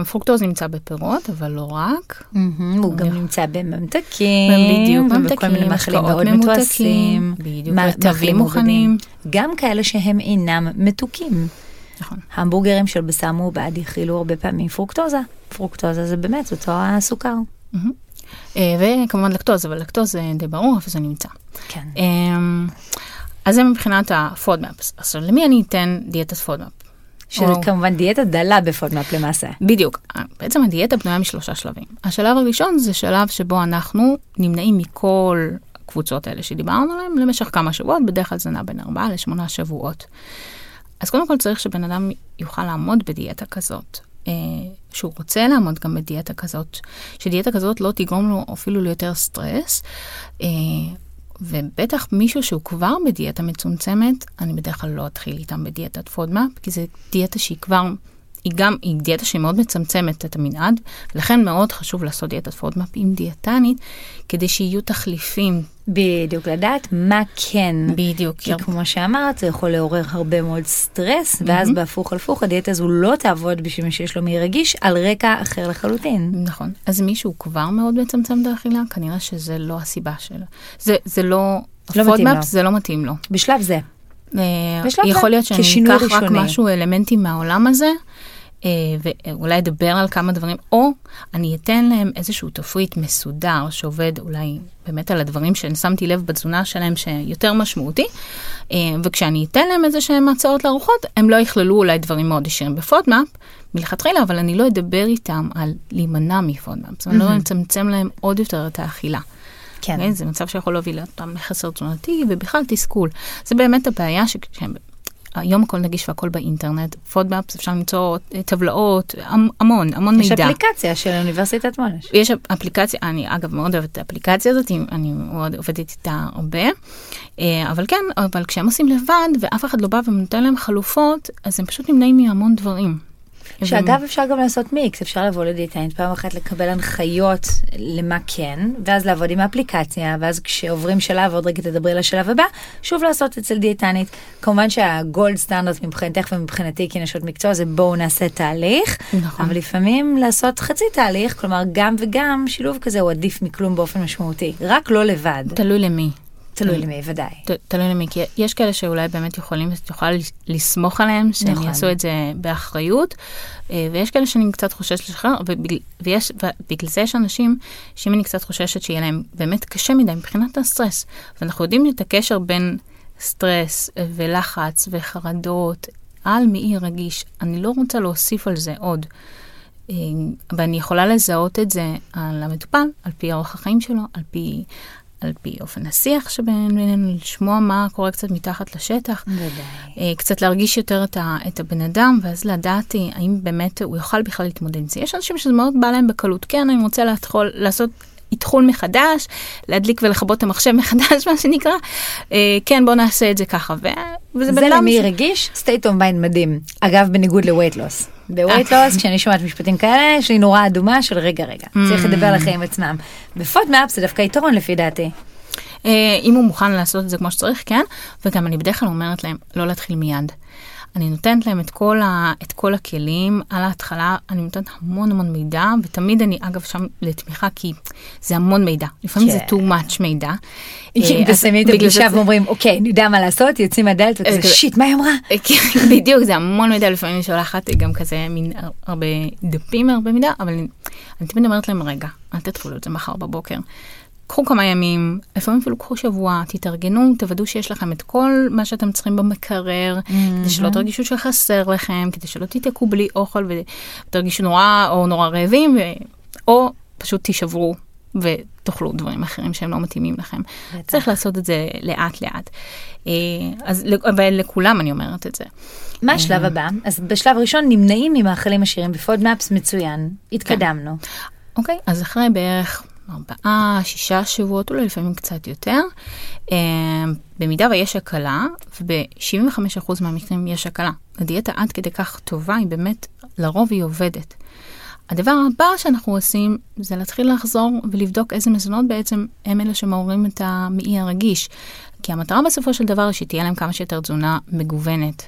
הפרוקטוז נמצא בפירות, אבל לא רק. הוא גם נמצא בממתקים, בדיוק, מיני מאוד מתועשים, בדיוק, רטבים מוכנים. גם כאלה שהם אינם מתוקים. נכון. המבורגרים של בשר מעובד יכילו הרבה פעמים פרוקטוזה. פרוקטוזה זה באמת אותו הסוכר. וכמובן לקטוז, אבל לקטוז זה די ברור איפה זה נמצא. כן. אז זה מבחינת הפודמאפ. עכשיו, למי אני אתן דיאטת פודמאפ? של או... כמובן דיאטה דלה בפודמאפ למעשה. בדיוק. בעצם הדיאטה בנויה משלושה שלבים. השלב הראשון זה שלב שבו אנחנו נמנעים מכל הקבוצות האלה שדיברנו עליהן למשך כמה שבועות, בדרך כלל זה נע בין ארבעה לשמונה שבועות. אז קודם כל צריך שבן אדם יוכל לעמוד בדיאטה כזאת. שהוא רוצה לעמוד גם בדיאטה כזאת, שדיאטה כזאת לא תגרום לו אפילו ליותר סטרס. אה, ובטח מישהו שהוא כבר בדיאטה מצומצמת, אני בדרך כלל לא אתחיל איתם בדיאטת FODMAP, כי זו דיאטה שהיא כבר, היא גם, היא דיאטה שהיא מאוד מצמצמת את המנעד, ולכן מאוד חשוב לעשות דיאטת FODMAP עם דיאטנית, כדי שיהיו תחליפים. בדיוק, לדעת מה כן. בדיוק. כי כמו שאמרת, זה יכול לעורר הרבה מאוד סטרס, ואז mm-hmm. בהפוך על הפוך, הדיאטה הזו לא תעבוד בשביל מי שיש לו מעי רגיש, על רקע אחר לחלוטין. נכון. אז מישהו כבר מאוד מצמצם את האכילה, כנראה שזה לא הסיבה שלו. זה, זה לא... לא מתאים לו. זה לא מתאים לו. בשלב זה. בשלב יכול להיות שאני אקח רק משהו, אלמנטים מהעולם הזה, ואולי אדבר על כמה דברים, או אני אתן להם איזשהו תפריט מסודר שעובד אולי באמת על הדברים ששמתי לב בתזונה שלהם שיותר משמעותי, וכשאני אתן להם איזה שהם הצעות לארוחות, הם לא יכללו אולי דברים מאוד ישירים בפודמאפ מלכתחילה, אבל אני לא אדבר איתם על להימנע מ FODMAP, זאת אומרת, לא אצמצם להם עוד יותר את האכילה. כן. Okay, זה מצב שיכול להוביל אותם לחסר תזונתי ובכלל תסכול. זה באמת הבעיה שהם היום הכל נגיש והכל באינטרנט, FODMAPs, אפשר למצוא טבלאות, המון, המון יש מידע. יש אפליקציה של אוניברסיטת מונאש. יש אפליקציה, אני אגב מאוד אוהבת את האפליקציה הזאת, אני מאוד עובדת איתה הרבה, אה, אבל כן, אבל כשהם עושים לבד ואף אחד לא בא ונותן להם חלופות, אז הם פשוט נמנעים מהמון דברים. שאגב אפשר גם לעשות מיקס, אפשר לבוא לדיאטנית פעם אחת לקבל הנחיות למה כן, ואז לעבוד עם האפליקציה, ואז כשעוברים שלב, עוד רגע תדברי לשלב הבא, שוב לעשות אצל דיאטנית. כמובן שהגולד סטנדרט מבחינתך ומבחינתי כנשות מקצוע זה בואו נעשה תהליך, נכון. אבל לפעמים לעשות חצי תהליך, כלומר גם וגם, שילוב כזה הוא עדיף מכלום באופן משמעותי, רק לא לבד. תלוי למי. תלוי למי, ודאי. תלוי למי, כי יש כאלה שאולי באמת יכולים, יכולה לסמוך עליהם, שהם נכון. יעשו את זה באחריות, אה, ויש כאלה שאני קצת חוששת לשחרר, ויש, ובגלל זה יש אנשים שאם אני קצת חוששת שיהיה להם באמת קשה מדי מבחינת הסטרס, ואנחנו יודעים את הקשר בין סטרס ולחץ וחרדות על מעי רגיש, אני לא רוצה להוסיף על זה עוד. אה, ואני יכולה לזהות את זה על המטופל, על פי אורח החיים שלו, על פי על פי אופן השיח שבינינו, לשמוע מה קורה קצת מתחת לשטח. בוודאי. קצת להרגיש יותר את, ה, את הבן אדם, ואז לדעת האם באמת הוא יוכל בכלל להתמודד עם זה. יש אנשים שזה מאוד בא להם בקלות. כן, אני רוצה להתחיל, לעשות אתחול מחדש, להדליק ולכבות את המחשב מחדש, מה שנקרא. אה, כן, בוא נעשה את זה ככה. ו... וזה זה למי ש... רגיש, state of mind מדהים. אגב, בניגוד ל-weight loss. ב-weight loss, כשאני שומעת משפטים כאלה, יש לי נורה אדומה של רגע רגע, צריך לדבר על החיים עצמם. בפודמאפ זה דווקא יתרון לפי דעתי. אם הוא מוכן לעשות את זה כמו שצריך, כן, וגם אני בדרך כלל אומרת להם לא להתחיל מיד. אני נותנת להם את כל, ה, את כל הכלים על ההתחלה, אני נותנת המון המון מידע, ותמיד אני אגב שם לתמיכה, כי זה המון מידע, לפעמים זה too much מידע. אם תסיימי את הפגישה ואומרים, אוקיי, אני יודע מה לעשות, יוצאים מהדלת וכזה, שיט, מה היא אמרה? בדיוק, זה המון מידע, לפעמים אני שולחת גם כזה מין הרבה דפים, הרבה מידע, אבל אני תמיד אומרת להם, רגע, אל תתחילו את זה מחר בבוקר. קחו כמה ימים, לפעמים אפילו קחו שבוע, תתארגנו, תוודאו שיש לכם את כל מה שאתם צריכים במקרר, mm-hmm. כדי שלא תרגישו שחסר לכם, כדי שלא תתעקו בלי אוכל ותרגישו נורא או נורא רעבים, ו... או פשוט תישברו ותאכלו דברים אחרים שהם לא מתאימים לכם. בטח. צריך לעשות את זה לאט לאט. אז לכולם אני אומרת את זה. מה השלב הבא? אז בשלב ראשון נמנעים ממאכלים עשירים בפודמאפס מצוין, התקדמנו. אוקיי, אז אחרי בערך ארבעה, שישה שבועות, אולי לפעמים קצת יותר. אה, במידה ויש הקלה, וב-75% מהמקרים יש הקלה. הדיאטה עד כדי כך טובה, היא באמת, לרוב היא עובדת. הדבר הבא שאנחנו עושים זה להתחיל לחזור ולבדוק איזה מזונות בעצם הם אלה שמעוררים את המעי הרגיש. כי המטרה בסופו של דבר היא שתהיה להם כמה שיותר תזונה מגוונת,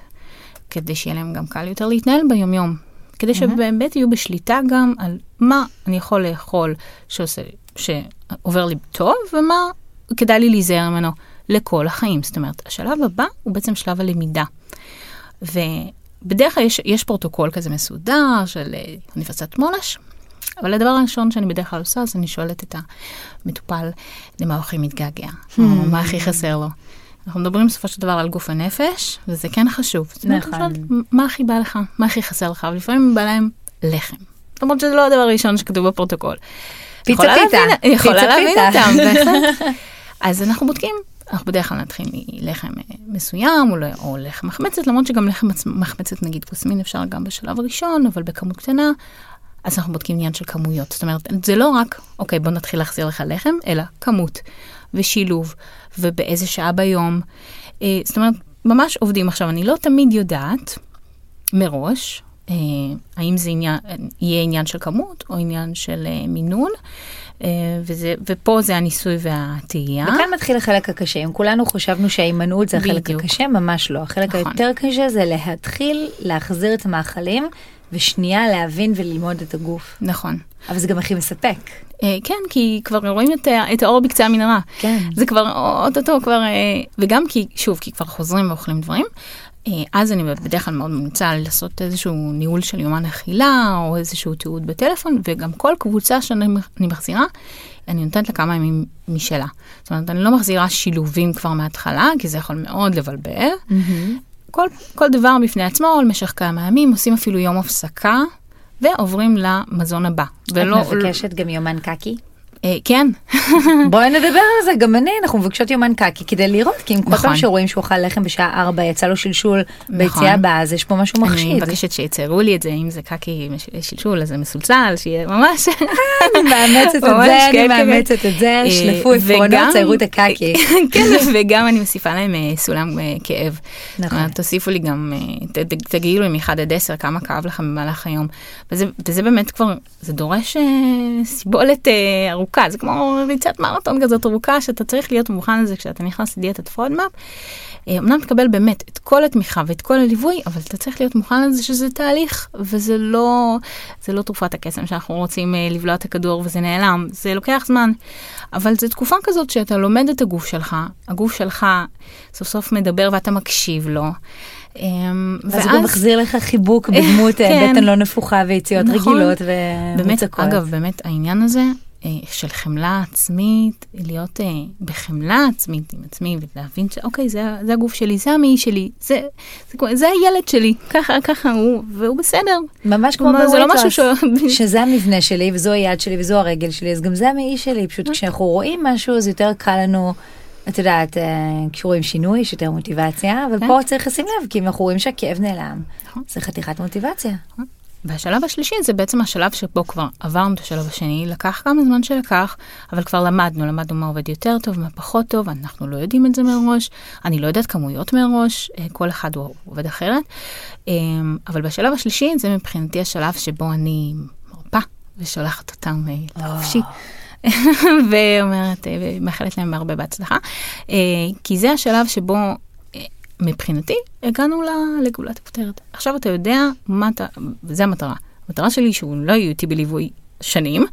כדי שיהיה להם גם קל יותר להתנהל ביומיום. כדי שבאמת יהיו בשליטה גם על מה אני יכול לאכול שעושה, שעובר לי טוב, ומה כדאי לי להיזהר ממנו לכל החיים. זאת אומרת, השלב הבא הוא בעצם שלב הלמידה. ובדרך כלל יש, יש פרוטוקול כזה מסודר של אה, אוניברסיטת מונאש, אבל הדבר הראשון שאני בדרך כלל עושה, אז אני שואלת את המטופל למה הוא הכי מתגעגע, או hmm. מה הכי חסר לו. אנחנו מדברים בסופו של דבר על גוף ונפש, וזה כן חשוב. נכון. מה הכי בא לך? מה הכי חסר לך? ולפעמים בא להם לחם. למרות שזה לא הדבר הראשון שכתוב בפרוטוקול. פיצה פיתה. יכולה להבין אותם. אז אנחנו בודקים, אנחנו בדרך כלל נתחיל מלחם אה, מסוים, או, או לחם מחמצת, למרות שגם לחם מחמצת נגיד כוסמין אפשר גם בשלב הראשון, אבל בכמות קטנה. אז אנחנו בודקים עניין של כמויות. זאת אומרת, זה לא רק, אוקיי, בוא נתחיל להחזיר לך לחם, אלא כמות ושילוב, ובאיזה שעה ביום. אה, זאת אומרת, ממש עובדים. עכשיו, אני לא תמיד יודעת מראש, אה, האם זה עניין, יהיה עניין של כמות או עניין של אה, מינון. אה, וזה, ופה זה הניסוי והתהייה. וכאן מתחיל החלק הקשה. אם כולנו חשבנו שההימנעות זה החלק בדיוק. הקשה, ממש לא. החלק נכון. היותר קשה זה להתחיל להחזיר את המאכלים ושנייה להבין וללמוד את הגוף. נכון. אבל זה גם הכי מספק. אה, כן, כי כבר רואים את, את האור בקצה המנהרה. כן. זה כבר אוטוטו כבר, אה, וגם כי, שוב, כי כבר חוזרים ואוכלים דברים. אה, אז אני בדרך כלל מאוד ממליצה לעשות איזשהו ניהול של יומן אכילה, או איזשהו תיעוד בטלפון, וגם כל קבוצה שאני מחזירה, אני נותנת לה כמה ימים משלה. זאת אומרת, אני לא מחזירה שילובים כבר מההתחלה, כי זה יכול מאוד לבלבל. Mm-hmm. כל, כל דבר בפני עצמו, למשך כמה ימים, עושים אפילו יום הפסקה, ועוברים למזון הבא. ולא... את מבקשת גם יומן קקי? אה, כן. בואי נדבר על זה, גם אני, אנחנו מבקשות יומן קקי כדי לראות, כי אם כל פעם נכון. שרואים שהוא אכל לחם בשעה 4, יצא לו שלשול ביציאה נכון. הבאה, אז יש פה משהו מחשיד. אני מבקשת שיציירו לי את זה, אם זה קקי שלשול, אז זה מסולסל, שיהיה ממש... אני מאמצת את זה, אני מאמצת את זה, אה, שלפו עפרונות, ציירו את הקקי. כן, וגם אני מוסיפה להם אה, סולם כאב. נכון. תוסיפו לי גם, תגידו לי מ-1 עד 10 כמה כאב לכם במהלך היום. וזה באמת כבר, זה דורש סיבולת ארוכה. ארוכה, זה כמו ריצת מרתון כזאת ארוכה שאתה צריך להיות מוכן לזה כשאתה נכנס לדיאטת FODMAP. אה, אמנם תקבל באמת את כל התמיכה ואת כל הליווי, אבל אתה צריך להיות מוכן לזה שזה תהליך, וזה לא, זה לא תרופת הקסם שאנחנו רוצים אה, לבלוע את הכדור וזה נעלם, זה לוקח זמן. אבל זו תקופה כזאת שאתה לומד את הגוף שלך, הגוף שלך סוף סוף מדבר ואתה מקשיב לו. אמ, ואז הוא גם מחזיר לך חיבוק בדמות אה, כן. בטן לא נפוחה ויציאות נכון. רגילות ומוצקות. באמת, אגב, באמת העניין הזה של חמלה עצמית, להיות אה, בחמלה עצמית עם עצמי ולהבין שאוקיי, זה, זה הגוף שלי, זה המעי שלי, זה, זה, זה הילד שלי, ככה, ככה הוא, והוא בסדר. ממש כמו בווייטלוס, ש... שזה המבנה שלי וזו היד שלי וזו הרגל שלי, אז גם זה המעי שלי, פשוט כשאנחנו רואים משהו אז יותר קל לנו. את יודעת, אה, כשרואים שינוי, יש יותר מוטיבציה, אבל כן. פה צריך לשים לב, כי אם אנחנו רואים שהכאב נעלם, נכון. זה חתיכת מוטיבציה. נכון. והשלב השלישי זה בעצם השלב שבו כבר עברנו את השלב השני, לקח כמה זמן שלקח, אבל כבר למדנו, למדנו מה עובד יותר טוב, מה פחות טוב, אנחנו לא יודעים את זה מראש, אני לא יודעת כמויות מראש, אה, כל אחד הוא עובד אחרת, אה, אבל בשלב השלישי זה מבחינתי השלב שבו אני מרפה ושולחת אותם אה, לחופשי. ואומרת, ומאחלת להם הרבה בהצלחה, כי זה השלב שבו מבחינתי, הגענו לגאולת הכותרת. עכשיו אתה יודע מה אתה, וזה המטרה. המטרה שלי שהוא לא יהיו איתי בליווי שנים,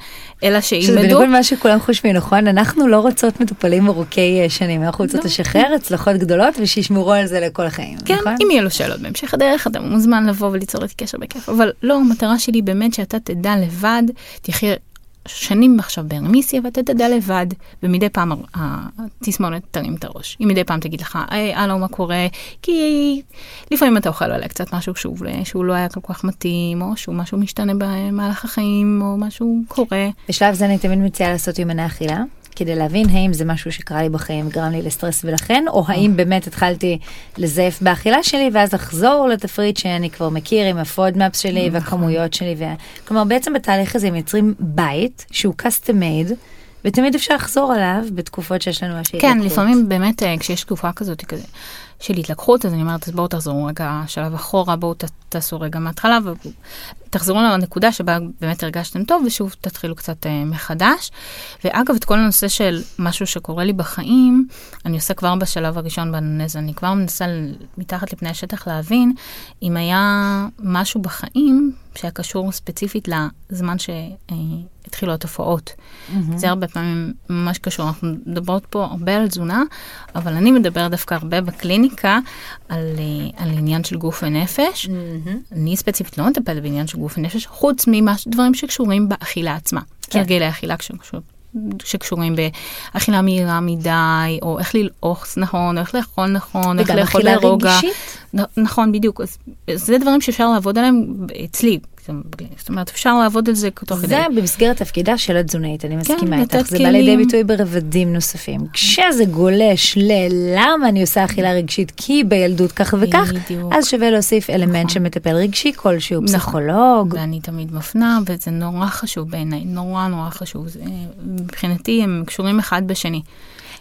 אלא שילמדו... שזה בניגוד למה שכולם חושבים, נכון? אנחנו לא רוצות מטופלים ארוכי אה, שנים, אנחנו רוצות לא. לשחרר הצלחות גדולות ושישמרו על זה לכל החיים, כן, נכון? אם יהיו לו שאלות בהמשך הדרך, אתה מוזמן לבוא וליצור איתי קשר בכיף, אבל לא, המטרה שלי באמת שאתה תדע לבד, תחיה שנים עכשיו ברמיסיה ואתה תדע לבד, ומדי פעם התסמונת תרים את הראש. היא מדי פעם תגיד לך, היי, הלו, מה קורה? כי לפעמים אתה אוכל עליה קצת משהו שוב, שהוא לא היה כל כך מתאים, או שהוא משהו משתנה במהלך החיים, או משהו קורה. בשלב זה אני תמיד מציעה לעשות יומני אכילה. כדי להבין האם זה משהו שקרה לי בחיים וגרם לי לסטרס ולכן, או האם באמת התחלתי לזייף באכילה שלי ואז לחזור לתפריט שאני כבר מכיר עם ה FODMAPs שלי נכון. והכמויות שלי. ו... כלומר בעצם בתהליך הזה מייצרים בית שהוא custom made ותמיד אפשר לחזור עליו בתקופות שיש לנו איזושהי כן. לפעמים באמת אה, כשיש תקופה כזאת כזה של התלקחות, אז אני אומרת, אז בואו תחזרו רגע שלב אחורה, בואו תעשו רגע מההתחלה, ותחזרו לנקודה שבה באמת הרגשתם טוב, ושוב תתחילו קצת אה, מחדש. ואגב, את כל הנושא של משהו שקורה לי בחיים, אני עושה כבר בשלב הראשון באנונזה, אני כבר מנסה מתחת לפני השטח להבין אם היה משהו בחיים שהיה קשור ספציפית לזמן שהתחילו התופעות. זה הרבה פעמים ממש קשור, אנחנו מדברות פה הרבה על תזונה, אבל אני מדברת דווקא הרבה בקליניקה על, אה, על עניין של גוף ונפש. אני ספציפית לא מטפלת בעניין של גוף ונפש, חוץ מדברים שקשורים באכילה עצמה. כן. הרגלי אכילה שקשור, שקשורים באכילה מהירה מדי, או איך ללעוס נכון, או איך לאכול נכון, איך וגם לאכול אכילה ברוגע. רגשית? נ- נכון, בדיוק. אז זה דברים שאפשר לעבוד עליהם אצלי. זאת אומרת, אפשר לעבוד על זה תוך כדי. זה במסגרת תפקידה של התזונאית, אני מסכימה לתת איתך, זה בא לידי. ביטוי ברבדים נוספים. כשזה גולש ללמה אני עושה אכילה רגשית כי בילדות כך וכך, בדיוק. אז שווה להוסיף אלמנט נכון. של מטפל רגשי כלשהו, נכון. פסיכולוג. ואני תמיד מפנה, וזה נורא חשוב בעיניי, נורא נורא חשוב. זה, מבחינתי הם קשורים אחד בשני.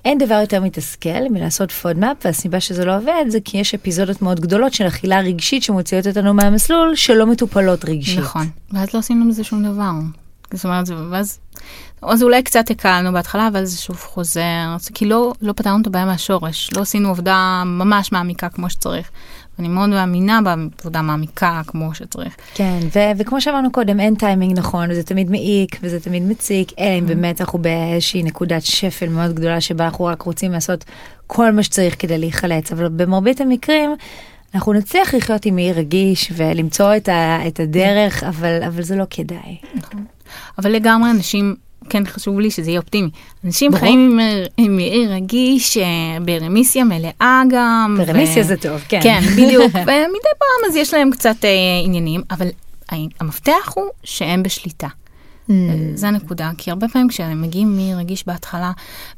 אין דבר יותר מתסכל מלעשות FODMAP, והסיבה שזה לא עובד זה כי יש אפיזודות מאוד גדולות של אכילה רגשית שמוציאות אותנו מהמסלול שלא מטופלות רגשית. נכון. ואז לא עשינו מזה שום דבר. זאת אומרת, ואז, אז אולי קצת הקלנו בהתחלה, אבל זה שוב חוזר. כי לא, לא פתרנו את הבעיה מהשורש, לא עשינו עבודה ממש מעמיקה כמו שצריך. אני מאוד מאמינה בעבודה מעמיקה כמו שצריך. כן, ו- וכמו שאמרנו קודם, אין טיימינג נכון, וזה תמיד מעיק, וזה תמיד מציק, אלא אם באמת אנחנו באיזושהי נקודת שפל מאוד גדולה שבה אנחנו רק רוצים לעשות כל מה שצריך כדי להיחלץ, אבל במרבית המקרים אנחנו נצליח לחיות עם מעי רגיש ולמצוא את, ה- את הדרך, אבל, אבל זה לא כדאי. אבל לגמרי אנשים, כן חשוב לי שזה יהיה אופטימי. אנשים ברור. חיים עם, עם מעי רגיש, אה, ברמיסיה מלאה גם. ברמיסיה זה טוב, כן. כן, בדיוק. ומדי פעם אז יש להם קצת אה, עניינים, אבל המפתח הוא שהם בשליטה. Mm. זה הנקודה, כי הרבה פעמים כשהם מגיעים מרגיש בהתחלה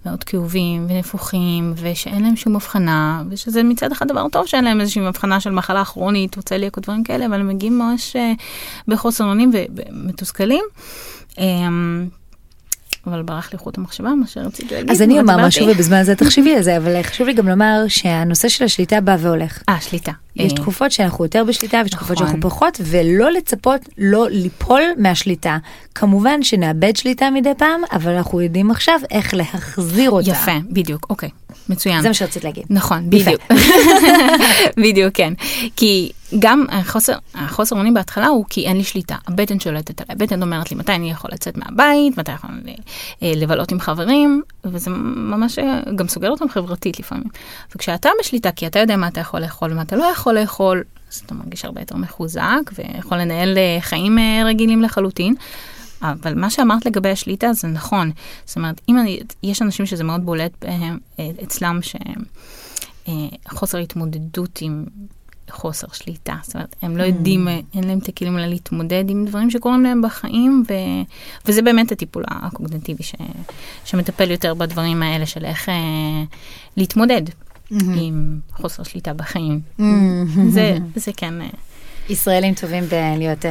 מאוד כאובים ונפוחים, ושאין להם שום הבחנה, ושזה מצד אחד דבר טוב שאין להם איזושהי הבחנה של מחלה כרונית או צליאק או דברים כאלה, אבל הם מגיעים ממש אה, בחוסר אונים ומתוסכלים. אבל ברח לי חוט המחשבה, מה שרציתי להגיד. אז אני אומר. משהו ובזמן הזה תחשבי על זה, אבל חשוב לי גם לומר שהנושא של השליטה בא והולך. אה, שליטה. יש אה, תקופות שאנחנו יותר בשליטה ויש תקופות נכון. שאנחנו פחות ולא לצפות לא ליפול מהשליטה. כמובן שנאבד שליטה מדי פעם אבל אנחנו יודעים עכשיו איך להחזיר אותה. יפה, בדיוק, אוקיי, מצוין. זה מה שרצית להגיד. נכון. בדיוק. בדיוק, כן. כי גם החוסר, החוסר אונים בהתחלה הוא כי אין לי שליטה. הבטן שולטת עליי. הבטן אומרת לי מתי אני יכול לצאת מהבית, מתי יכול אה, לבלות עם חברים, וזה ממש אה, גם סוגר אותם חברתית לפעמים. וכשאתה בשליטה, כי אתה יודע מה אתה יכול לאכול ומה אתה לא יכול לאכול, אז אתה מרגיש הרבה יותר מחוזק ויכול לנהל אה, חיים אה, רגילים לחלוטין. אבל מה שאמרת לגבי השליטה זה נכון. זאת אומרת, אם אני, יש אנשים שזה מאוד בולט בהם, אה, אצלם שחוסר התמודדות עם חוסר שליטה. זאת אומרת, הם לא יודעים, אה, אין להם את הכלים האלה להתמודד עם דברים שקורים להם בחיים, ו... וזה באמת הטיפול הקוגנטיבי ש... שמטפל יותר בדברים האלה של איך אה, להתמודד עם חוסר שליטה בחיים. זה, זה כן, אה, ישראלים טובים בלהיות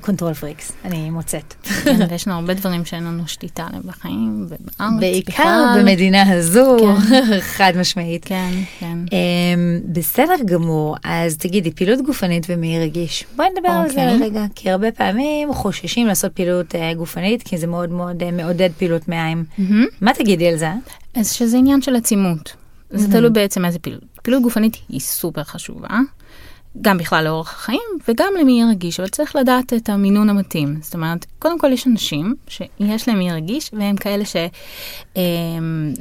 control freaks, אני מוצאת. כן, ויש לנו הרבה דברים שאין לנו שליטה עליהם בחיים, ובארץ בעיקר בכלל. במדינה הזו, כן. חד משמעית. כן, כן. אמ, בסדר גמור, אז תגידי, פעילות גופנית ומעי רגיש. בואי נדבר על זה אוקיי. רגע, כי הרבה פעמים חוששים לעשות פעילות אה, גופנית, כי זה מאוד מאוד אה, מעודד פעילות מעיים. מהמם. מה תגידי על זה? אז שזה עניין של עצימות. זה תלוי בעצם איזה פעילות. פעילות גופנית היא סופר חשובה, גם בכלל לאורך החיים וגם למי רגיש, אבל צריך לדעת את המינון המתאים. זאת אומרת, קודם כל יש אנשים שיש להם מי רגיש, והם כאלה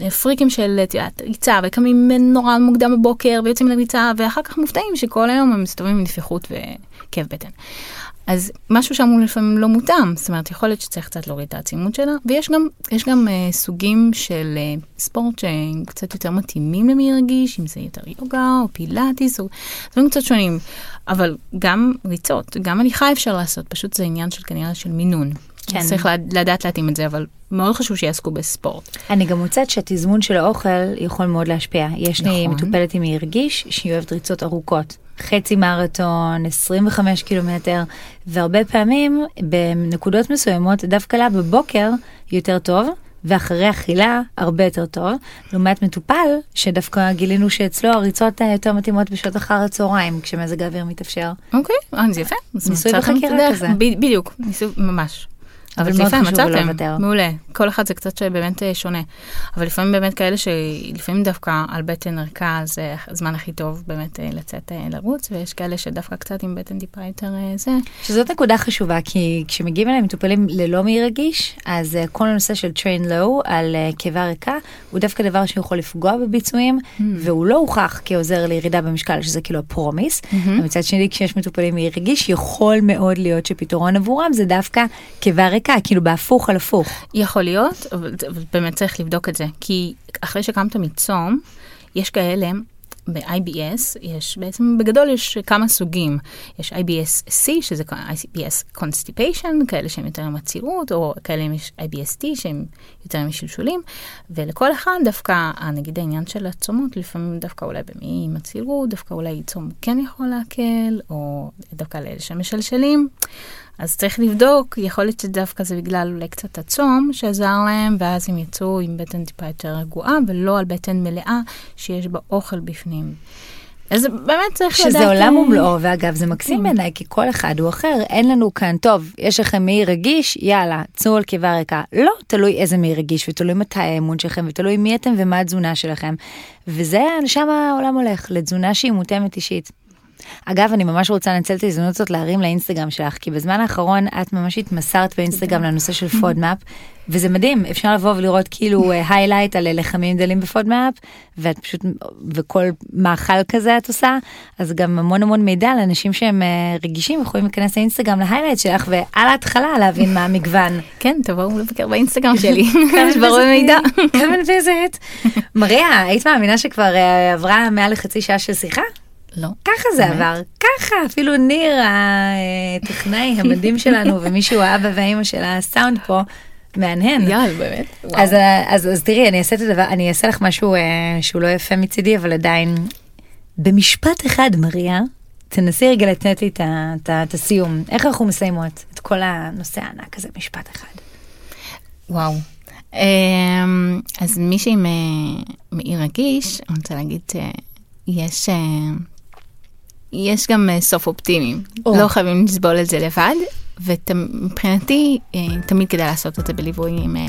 שפריקים של את יודעת, ריצה, וקמים נורא מוקדם בבוקר ויוצאים לריצה, ואחר כך מופתעים שכל היום הם מסתובבים עם נפיחות וכאב בטן. אז משהו שם הוא לפעמים לא מותאם, זאת אומרת, יכול להיות שצריך קצת להוריד את העצימות שלה, ויש גם, יש גם אה, סוגים של אה, ספורט שהם קצת יותר מתאימים למי רגיש, אם זה יותר יוגה או פילאטיס, או דברים קצת שונים, אבל גם ריצות, גם הליכה אפשר לעשות, פשוט זה עניין של כנראה של מינון. כן. צריך לד- לדעת להתאים את זה, אבל מאוד חשוב שיעסקו בספורט. אני גם מוצאת שהתזמון של האוכל יכול מאוד להשפיע. יש לי נכון. מטופלת עם מעי רגיש שהיא אוהבת ריצות ארוכות. חצי מרתון, 25 קילומטר, והרבה פעמים בנקודות מסוימות דווקא לה בבוקר יותר טוב, ואחרי אכילה הרבה יותר טוב, לעומת מטופל שדווקא גילינו שאצלו הריצות יותר מתאימות בשעות אחר הצהריים כשמזג האוויר מתאפשר. אוקיי, אז זה יפה. ניסוי בחקירה כזה. בדיוק, ניסוי ממש. אבל יפה, חשוב לא מצאתם, לוותר. מעולה. כל אחד זה קצת באמת אה, שונה. אבל לפעמים באמת כאלה שלפעמים דווקא על בטן ערכה זה הזמן הכי טוב באמת אה, לצאת אה, לרוץ, ויש כאלה שדווקא קצת עם בטן טיפה יותר אה, זה. שזאת נקודה חשובה, כי כשמגיעים אליהם מטופלים ללא מעי רגיש, אז כל הנושא של train low על קיבה ריקה, הוא דווקא דבר שיכול לפגוע בביצועים, Hmm. והוא לא הוכח כעוזר לירידה במשקל, שזה כאילו הפרומיס. ומצד שני, כשיש מטופלים מעי רגיש, יכול מאוד להיות שפתרון עבורם זה דווקא קיבה ריקה, כאילו בהפוך על הפוך. יכול להיות, אבל באמת צריך לבדוק את זה, כי אחרי שקמת מצום, יש כאלה, ב-IBS, יש בעצם, בגדול יש כמה סוגים. יש IBS-C, שזה IBS constipation, כאלה שהם יותר עם עצירות, או כאלה עם IBS-T, שהם יותר עם שלשולים, ולכל אחד דווקא, נגיד העניין של הצומות, לפעמים דווקא אולי במי עם עצירות, דווקא אולי צום כן יכול להקל, או דווקא לאלה שמשלשלים. אז צריך לבדוק, יכול להיות שדווקא זה בגלל אולי קצת הצום שעזר להם, ואז הם יצאו עם בטן טיפה יותר רגועה, ולא על בטן מלאה שיש בה אוכל בפנים. אז באמת צריך לדעת... שזה עולם אה, ומלואו, ואגב, זה מקסים בעיניי, כי כל אחד הוא אחר, אין לנו כאן, טוב, יש לכם מעי רגיש, יאללה, צאו על קיבה ריקה. לא, תלוי איזה מעי רגיש, ותלוי מתי האמון שלכם, ותלוי מי אתם ומה התזונה שלכם. וזה, לשם העולם הולך, לתזונה שהיא מותאמת אישית. אגב, אני ממש רוצה לנצל את ההזדמנות הזאת להרים לאינסטגרם שלך, כי בזמן האחרון את ממש התמסרת באינסטגרם לנושא של FODMAP, וזה מדהים, אפשר לבוא ולראות כאילו highlight על לחמים דלים ב FODMAP, ואת פשוט, וכל מאכל כזה את עושה, אז גם המון המון מידע לאנשים שהם אה, רגישים יכולים להיכנס לאינסטגרם ל highlight שלך, ועל ההתחלה להבין מה המגוון. כן, תבואו לבקר באינסטגרם שלי, יש ברור מידע. כאן ויזית. מריה, היית מאמינה שכבר אה, עברה מעל לחצי שעה של שיחה? לא. ככה זה באמת? עבר, ככה, אפילו ניר הטכנאי המדהים שלנו ומישהו האבא והאימא של הסאונד פה, מהנהן. יאללה, באמת. וואו. אז, אה, אז, אז תראי, אני אעשה את הדבר, אני אעשה לך משהו אה, שהוא לא יפה מצידי, אבל עדיין, במשפט אחד, מריה, תנסי רגע לתת לי את הסיום. איך אנחנו מסיימות את כל הנושא הענק הזה, משפט אחד. וואו. אמ, אז מישהי מ- מעי רגיש, אני רוצה להגיד, אה, יש, אה, יש גם אה, סוף אופטימי. או. לא חייבים לסבול את זה לבד, ומבחינתי תמיד כדאי לעשות את זה בליווי עם אה,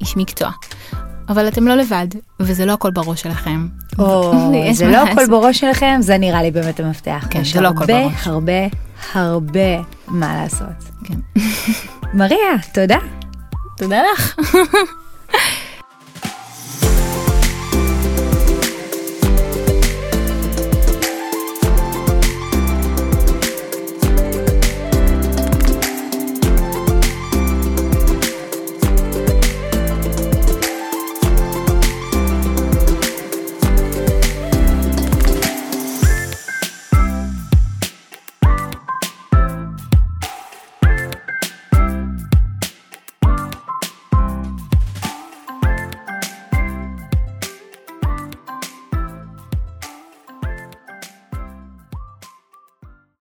איש מקצוע. אבל אתם לא לבד, וזה לא הכל בראש שלכם. או, יש זה לא. הכל בראש שלכם, זה נראה לי באמת המפתח. כן, יש זה לא הכל הרבה, בראש. הרבה, הרבה מה לעשות. כן. מריה, תודה. תודה לך.